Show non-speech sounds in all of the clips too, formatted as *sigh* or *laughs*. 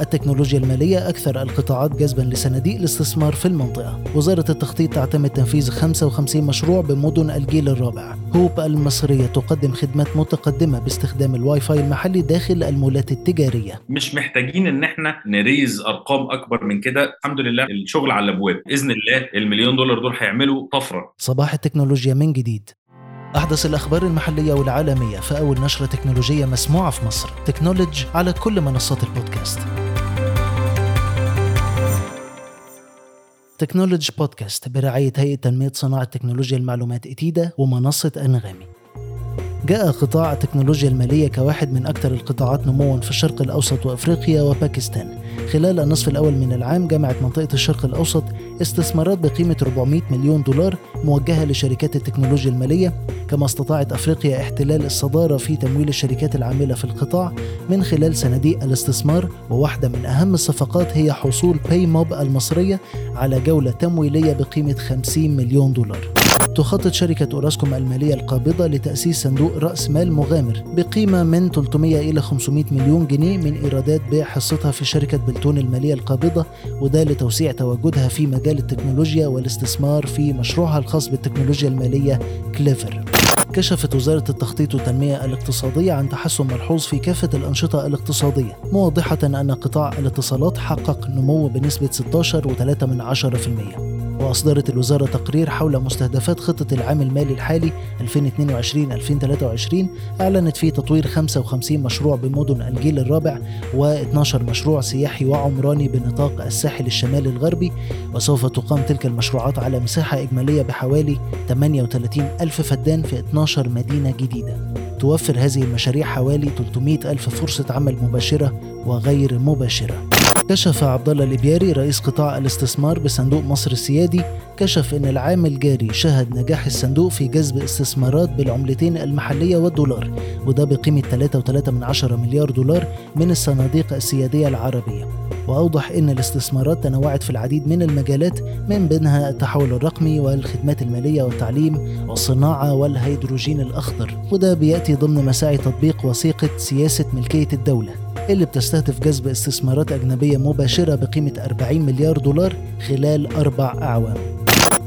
التكنولوجيا المالية أكثر القطاعات جذبا لصناديق الاستثمار في المنطقة. وزارة التخطيط تعتمد تنفيذ 55 مشروع بمدن الجيل الرابع. هوب المصرية تقدم خدمات متقدمة باستخدام الواي فاي المحلي داخل المولات التجارية. مش محتاجين إن إحنا ن raise أرقام أكبر من كده. الحمد لله الشغل على الأبواب. بإذن الله المليون دولار دول هيعملوا طفرة. صباح التكنولوجيا من جديد. أحدث الأخبار المحلية والعالمية في أول نشرة تكنولوجية مسموعة في مصر. تكنولوج على كل منصات البودكاست. تكنولوج بودكاست برعاية هيئة تنمية صناعة تكنولوجيا المعلومات إتيدا ومنصة أنغامي. جاء قطاع التكنولوجيا المالية كواحد من أكثر القطاعات نموا في الشرق الأوسط وأفريقيا وباكستان. خلال النصف الأول من العام جمعت منطقة الشرق الأوسط استثمارات بقيمة 400 مليون دولار موجهة لشركات التكنولوجيا المالية. كما استطاعت أفريقيا احتلال الصدارة في تمويل الشركات العاملة في القطاع من خلال صناديق الاستثمار وواحدة من أهم الصفقات هي حصول باي موب المصرية على جولة تمويلية بقيمة 50 مليون دولار. تخطط شركة أوراسكوم المالية القابضة لتأسيس صندوق رأس مال مغامر بقيمة من 300 إلى 500 مليون جنيه من إيرادات بيع حصتها في شركة بلتون المالية القابضة وده لتوسيع تواجدها في مجال التكنولوجيا والاستثمار في مشروعها الخاص بالتكنولوجيا المالية كليفر. كشفت وزارة التخطيط والتنمية الاقتصادية عن تحسن ملحوظ في كافة الأنشطة الاقتصادية موضحة أن قطاع الاتصالات حقق نمو بنسبة 16.3% وأصدرت الوزارة تقرير حول مستهدفات خطة العام المالي الحالي 2022-2023 أعلنت فيه تطوير 55 مشروع بمدن الجيل الرابع و12 مشروع سياحي وعمراني بنطاق الساحل الشمالي الغربي وسوف تقام تلك المشروعات على مساحة إجمالية بحوالي 38 ألف فدان في 12 مدينة جديدة. توفر هذه المشاريع حوالي 300 ألف فرصة عمل مباشرة وغير مباشرة. كشف عبد الله الإبياري رئيس قطاع الاستثمار بصندوق مصر السيادي كشف إن العام الجاري شهد نجاح الصندوق في جذب استثمارات بالعملتين المحلية والدولار وده بقيمة 3.3 مليار دولار من الصناديق السيادية العربية. وأوضح إن الاستثمارات تنوعت في العديد من المجالات من بينها التحول الرقمي والخدمات المالية والتعليم والصناعة والهيدروجين الأخضر. وده بيأتي ضمن مساعي تطبيق وثيقة سياسة ملكية الدولة اللي بتستهدف جذب استثمارات أجنبية مباشرة بقيمة 40 مليار دولار خلال أربع أعوام.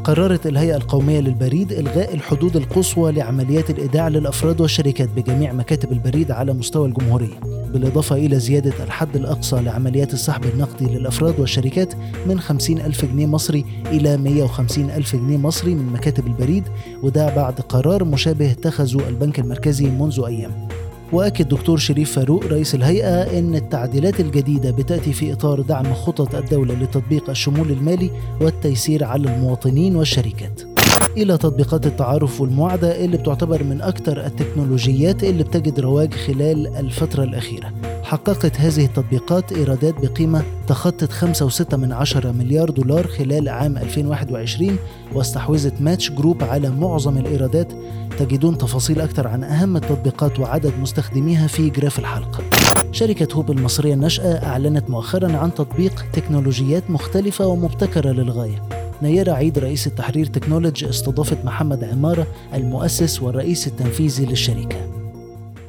قررت الهيئة القومية للبريد إلغاء الحدود القصوى لعمليات الإيداع للأفراد والشركات بجميع مكاتب البريد على مستوى الجمهورية. بالإضافة إلى زيادة الحد الأقصى لعمليات السحب النقدي للأفراد والشركات من 50 ألف جنيه مصري إلى 150 ألف جنيه مصري من مكاتب البريد وده بعد قرار مشابه اتخذه البنك المركزي منذ أيام. وأكد دكتور شريف فاروق رئيس الهيئة إن التعديلات الجديدة بتأتي في إطار دعم خطط الدولة لتطبيق الشمول المالي والتيسير على المواطنين والشركات. إلى تطبيقات التعارف والمواعدة اللي بتعتبر من أكثر التكنولوجيات اللي بتجد رواج خلال الفترة الأخيرة. حققت هذه التطبيقات إيرادات بقيمة تخطت 5.6 من عشرة مليار دولار خلال عام 2021 واستحوذت ماتش جروب على معظم الإيرادات تجدون تفاصيل أكثر عن أهم التطبيقات وعدد مستخدميها في graph الحلقة. شركة هوب المصرية الناشئة أعلنت مؤخرا عن تطبيق تكنولوجيات مختلفة ومبتكرة للغاية نيرة عيد رئيس التحرير تكنولوجي استضافت محمد عمارة المؤسس والرئيس التنفيذي للشركة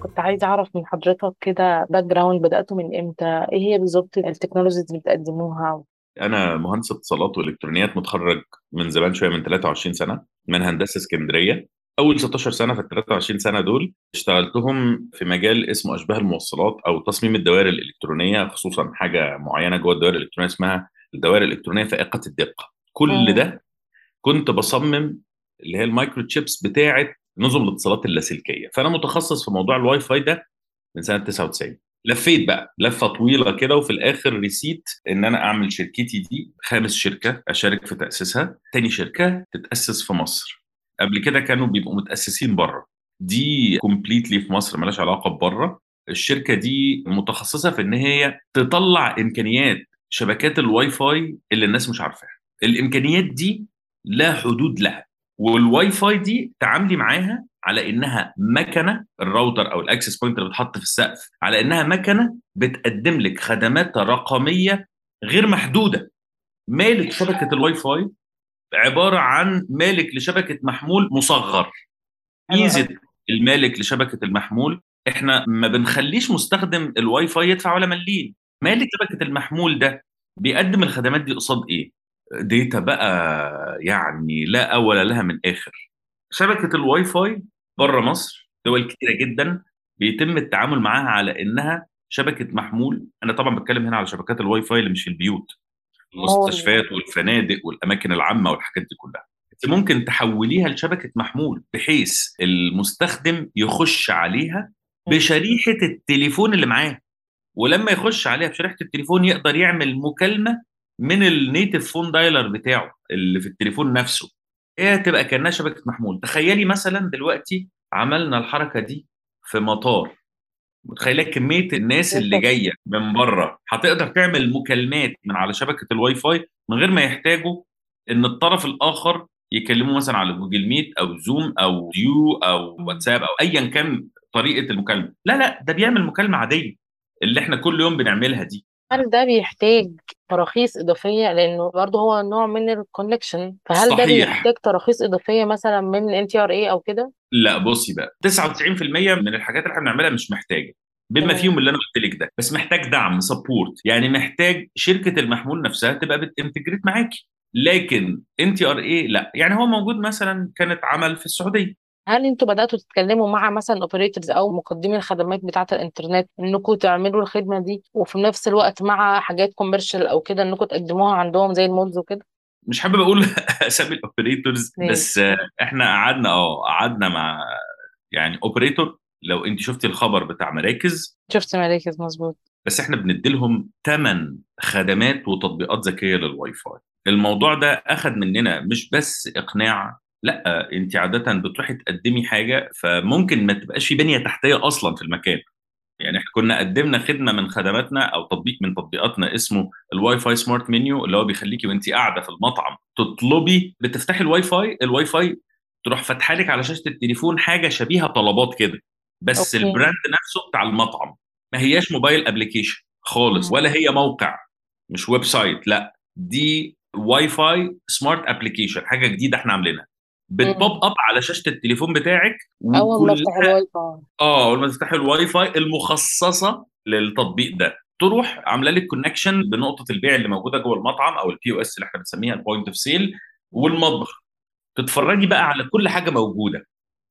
كنت عايز أعرف من حضرتك كده background بدأتوا من إمتى؟ إيه هي بالظبط ال technologies اللي بتقدموها؟ أنا مهندس اتصالات وإلكترونيات متخرج من زمان شوية من 23 سنة من هندسة اسكندرية أول 16 سنة في ال 23 سنة دول اشتغلتهم في مجال اسمه أشباه الموصلات أو تصميم الدوائر الإلكترونية خصوصا حاجة معينة جوه الدوائر الإلكترونية اسمها الدوائر الإلكترونية فائقه الدقة. كل ده كنت بصمم اللي هي ال microchips بتاعة نظم الاتصالات اللاسلكية. فأنا متخصص في موضوع الواي فاي ده من سنة 99 لفيت بقى لفة طويلة كده وفي الآخر رسيت إن أنا أعمل شركتي دي خامس شركة أشارك في تأسيسها. تاني شركة تتأسس في مصر. قبل كده كانوا بيبقوا متأسسين بره. دي completely في مصر ملهاش علاقة بره الشركة دي متخصصة في إن هي تطلع إمكانيات شبكات الواي فاي اللي الناس مش عارفاها. الإمكانيات دي لا حدود لها والواي فاي دي تعاملي معاها على إنها مكنة الراوتر أو ال access point اللي بتحط في السقف على إنها مكنة بتقدم لك خدمات رقمية غير محدودة. مالك شبكة الواي فاي عبارة عن مالك لشبكة محمول مصغر. ميزه المالك لشبكة المحمول. إحنا ما بنخليش مستخدم الواي فاي يدفع ولا مليم. مالك شبكه المحمول ده بيقدم الخدمات دي قصاد إيه؟ data بقى يعني لا أول لها من آخر. شبكة الواي فاي بره مصر دول كتيرة جدا بيتم التعامل معاها على إنها شبكة محمول. أنا طبعا بتكلم هنا على شبكات الواي فاي اللي مش في البيوت. المستشفيات والفنادق والأماكن العامة والحاجات دي كلها. أنت ممكن تحوليها لشبكة محمول بحيث المستخدم يخش عليها بشريحة التليفون اللي معاه. ولما يخش عليها بشريحة التليفون يقدر يعمل مكالمة من ال native phone dialer بتاعه اللي في التليفون نفسه. هي تبقى كأنها شبكة محمول. تخيلي مثلا دلوقتي عملنا الحركة دي في مطار. متخيلة كمية الناس اللي جاية من بره؟ هتقدر تعمل مكالمات من على شبكة الواي فاي من غير ما يحتاجوا إن الطرف الآخر يكلموا مثلا على جوجل ميت أو زوم أو ديو أو واتساب أو ايا كان طريقة المكالمة. لا لا ده بيعمل مكالمة عادية اللي إحنا كل يوم بنعملها دي. هل ده بيحتاج تراخيص إضافية لأنه برضه هو نوع من ال connection فهل ده صحيح. بيحتاج تراخيص إضافية مثلا من NTRA أو كده؟ لا بصي بقى 99% من الحاجات اللي إحنا بنعملها مش محتاجة. بما تمام. فيهم اللي أنا قلت لك ده بس محتاج دعم support يعني محتاج شركة المحمول نفسها تبقى بت integrate معاكي. لكن NTRA لا. يعني هو موجود مثلا كان اتعمل في السعودية. هل أنتوا بدأتوا تتكلموا مع مثلا operators أو مقدمي الخدمات بتاعة الإنترنت انكم تعملوا الخدمة دي وفي نفس الوقت مع حاجات commercial أو كده انكم تقدموها عندهم زي ال malls وكده؟ مش حابب أقول *laughs* أسامي ال operators؟ بس إحنا قعدنا آه قعدنا مع يعني operator لو أنت شفتي الخبر بتاع مراكز شفت مراكز مظبوط بس إحنا بنديلهم ثمان خدمات وتطبيقات ذكية للواي فاي الموضوع ده اخذ مننا مش بس إقناع لأ انت عاده بتروحي تقدمي حاجة فممكن ما تبقاش في بنية تحتية أصلا في المكان. يعني إحنا كنا قدمنا خدمة من خدماتنا أو تطبيق من تطبيقاتنا اسمه الواي فاي smart menu اللي هو بيخليكي وانت قاعدة في المطعم تطلبي بتفتحي الواي فاي الواي فاي تروح فاتحة لك على شاشة التليفون حاجة شبيهة طلبات كده بس أوكي. ال brand نفسه بتاع المطعم. ما هياش mobile application خالص. ولا هي موقع مش website لأ دي Wi-Fi smart application حاجة جديدة إحنا عاملينها. بت pop up على شاشة التليفون بتاعك أول ما وكلها الواي فاي. آه أول ما تفتحي الواي فاي المخصصة للتطبيق ده. تروح عاملة لك connection بنقطة البيع اللي موجودة جوه المطعم أو ال POS اللي إحنا بنسميها ال point of sale والمطبخ. تتفرجي بقى على كل حاجة موجودة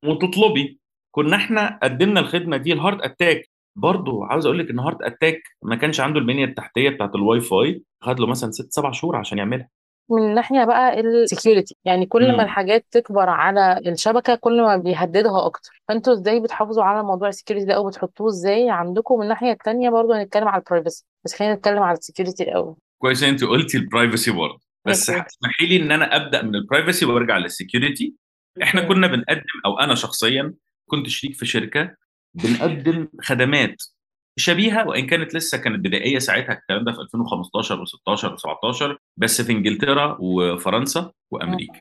وتطلبي. كنا إحنا قدمنا الخدمة دي ل Heart Attack برضه عاوز أقول لك إن Heart Attack ما كانش عنده البنيه التحتية بتاعت الواي فاي. خد له مثلا ست سبع شهور عشان يعملها. من ناحية بقى ال security يعني كل ما الحاجات تكبر على الشبكة كل ما بيهددها أكتر. فأنتوا إزاي بتحافظوا على موضوع ال security ده أو بتحطوه إزاي عندكم؟ من الناحية التانية برضو هنتكلم على ال privacy بس خلينا نتكلم على ال security الأول. كويس إن أنت قلتي ال privacy برضه. بس okay هتسمحي لي إن أنا أبدأ من ال privacy وأرجع لل security إحنا كنا بنقدم أو أنا شخصيا كنت شريك في شركة بنقدم خدمات شبيهة وإن كانت لسه كانت بدائية ساعتها الكلام ده في 2015 و16 و17 بس في إنجلترا وفرنسا. وأمريكا.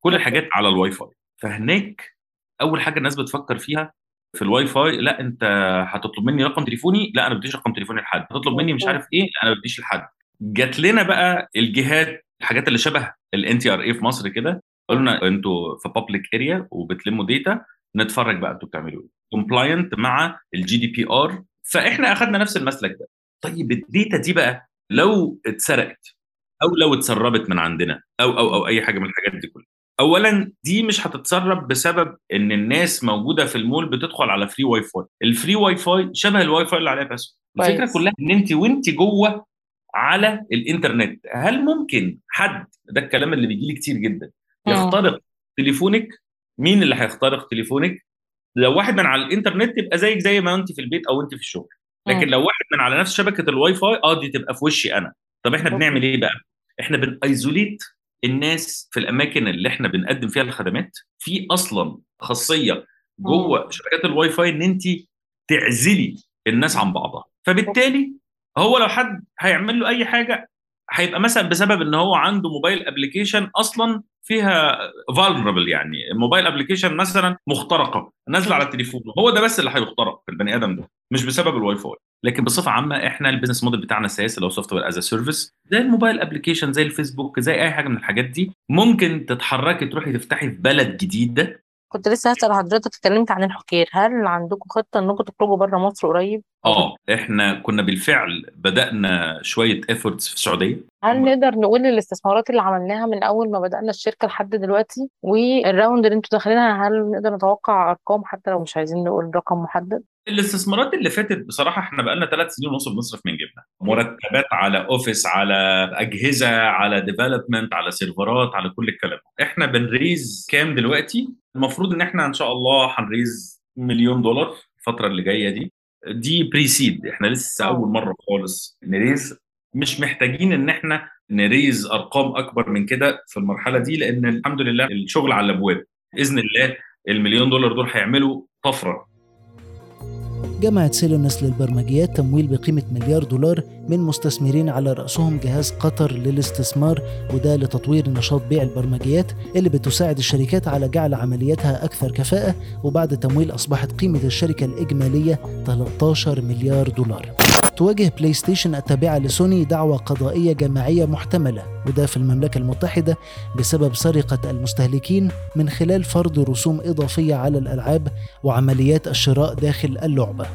كل الحاجات على الواي فاي. فهناك أول حاجة الناس بتفكر فيها في الواي فاي لا أنت هتطلب مني رقم تليفوني لا أنا بديش رقم تليفوني لحد. هتطلب مني مش عارف إيه لا أنا بديش لحد. جات لنا بقى الجهات الحاجات اللي شبه ال NTRA في مصر كده قالوا مم. لنا أنتوا في public area وبتلموا data نتفرج بقى أنتوا بتعملوا إيه. compliant مع ال GDPR فإحنا اخذنا نفس المسلك ده. طيب ال data دي بقى لو اتسرقت أو لو اتسربت من عندنا أو أو أو أي حاجة من الحاجات دي كلها. اولا دي مش هتتسرب بسبب إن الناس موجودة في المول بتدخل على free Wi-Fi ال free Wi-Fi شبه الواي فاي اللي عليها بس الفكرة كلها إن أنت وأنت جوه على الإنترنت. هل ممكن حد ده الكلام اللي بيجي لي كتير جدا. يخترق تليفونك؟ مين اللي هيخترق تليفونك؟ لو واحد من على الإنترنت يبقى زيك زي ما أنت في البيت أو أنت في الشغل. لكن. لو واحد من على نفس شبكة الواي فاي آه دي تبقى في وشي أنا. طب إحنا بنعمل إيه بقى؟ إحنا بن isolate الناس في الأماكن اللي إحنا بنقدم فيها الخدمات. في أصلا خاصية. جوه شبكات الواي فاي إن انت تعزلي الناس عن بعضها. فبالتالي هو لو حد هيعمل له أي حاجة هيبقى مثلا بسبب إن هو عنده mobile application أصلا فيها vulnerable يعني. ال mobile application مثلا مخترقة نازلة على التليفون. هو ده بس اللي هيخترق في البني آدم ده مش بسبب الواي فاي لكن بصفة عامة إحنا ال business model بتاعنا ال SaaS اللي هو software as a service زي ال mobile application زي الفيسبوك زي أي حاجة من الحاجات دي ممكن تتحركي تروحي تفتحي في بلد جديدة كنت لسه هسأل حضرتك اتكلمت عن الحكير هل عندكم خطة إنكم تخرجوا بره مصر قريب؟ آه إحنا كنا بالفعل بدأنا شوية efforts في السعودية هل نقدر نقول الاستثمارات اللي عملناها من أول ما بدأنا الشركة لحد دلوقتي وال round اللي أنتوا داخلينها هل نقدر نتوقع أرقام حتى لو مش عايزين نقول رقم محدد؟ الاستثمارات اللي فاتت بصراحة إحنا بقالنا ثلاث سنين ونص بنصرف من جيبنا مرتبات على office على أجهزة على development على سيرفرات على كل الكلام. إحنا بن raise كام دلوقتي؟ المفروض إن إحنا إن شاء الله هن raise مليون دولار الفترة اللي جاية دي. دي pre-seed إحنا لسه آه. أول مرة خالص ن raise. مش محتاجين إن إحنا ن raise أرقام أكبر من كده في المرحلة دي لأن الحمد لله الشغل على الأبواب. بإذن الله المليون دولار دول هيعملوا طفرة. جمعت سيلونس للبرمجيات تمويل بقيمة مليار دولار من مستثمرين على رأسهم جهاز قطر للاستثمار وده لتطوير نشاط بيع البرمجيات اللي بتساعد الشركات على جعل عملياتها أكثر كفاءة وبعد تمويل أصبحت قيمة الشركة الإجمالية 13 مليار دولار. تواجه بلاي ستيشن التابعة لسوني دعوى قضائية جماعية محتملة وده في المملكة المتحدة بسبب سرقة المستهلكين من خلال فرض رسوم إضافية على الألعاب وعمليات الشراء داخل اللعبة.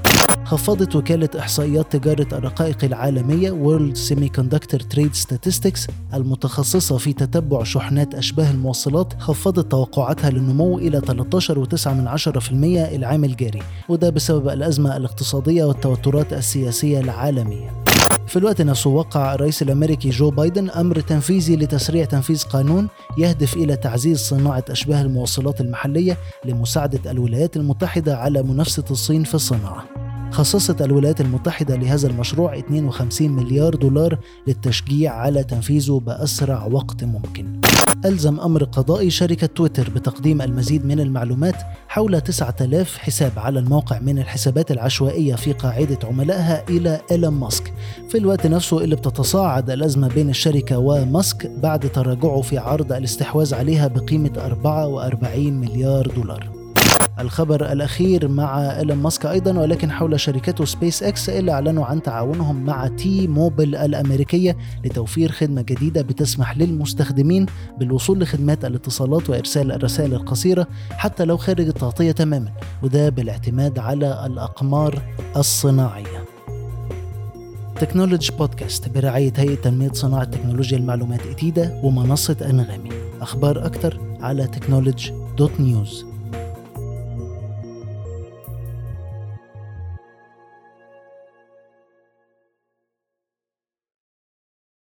خفضت وكالة إحصائيات تجارة الرقائق العالمية World Semiconductor Trade Statistics المتخصصة في تتبع شحنات أشباه الموصلات خفضت توقعاتها للنمو إلى 13.9% العام الجاري وده بسبب الأزمة الاقتصادية والتوترات السياسية العالمية في الوقت نفسه وقع الرئيس الأمريكي جو بايدن أمر تنفيذي لتسريع تنفيذ قانون يهدف إلى تعزيز صناعة أشباه الموصلات المحلية لمساعدة الولايات المتحدة على منافسة الصين في الصناعة. خصصت الولايات المتحدة لهذا المشروع 52 مليار دولار للتشجيع على تنفيذه بأسرع وقت ممكن. ألزم أمر قضائي شركة تويتر بتقديم المزيد من المعلومات حول 9000 حساب على الموقع من الحسابات العشوائية في قاعدة عملائها إلى إيلون ماسك في الوقت نفسه اللي بتتصاعد الأزمة بين الشركة وماسك بعد تراجعه في عرض الاستحواذ عليها بقيمة 44 مليار دولار الخبر الأخير مع إيلون ماسك أيضا ولكن حول شركته سبيس إكس اللي أعلنوا عن تعاونهم مع تي موبايل الأمريكية لتوفير خدمة جديدة بتسمح للمستخدمين بالوصول لخدمات الاتصالات وإرسال الرسائل القصيرة حتى لو خارج التغطية تماما وده بالاعتماد على الأقمار الصناعية. تكنولوجي بودكاست برعاية هيئة تنمية صناعة تكنولوجيا المعلومات إتيدا ومنصة أنغامي. أخبار أكتر على تكنولوجي dot news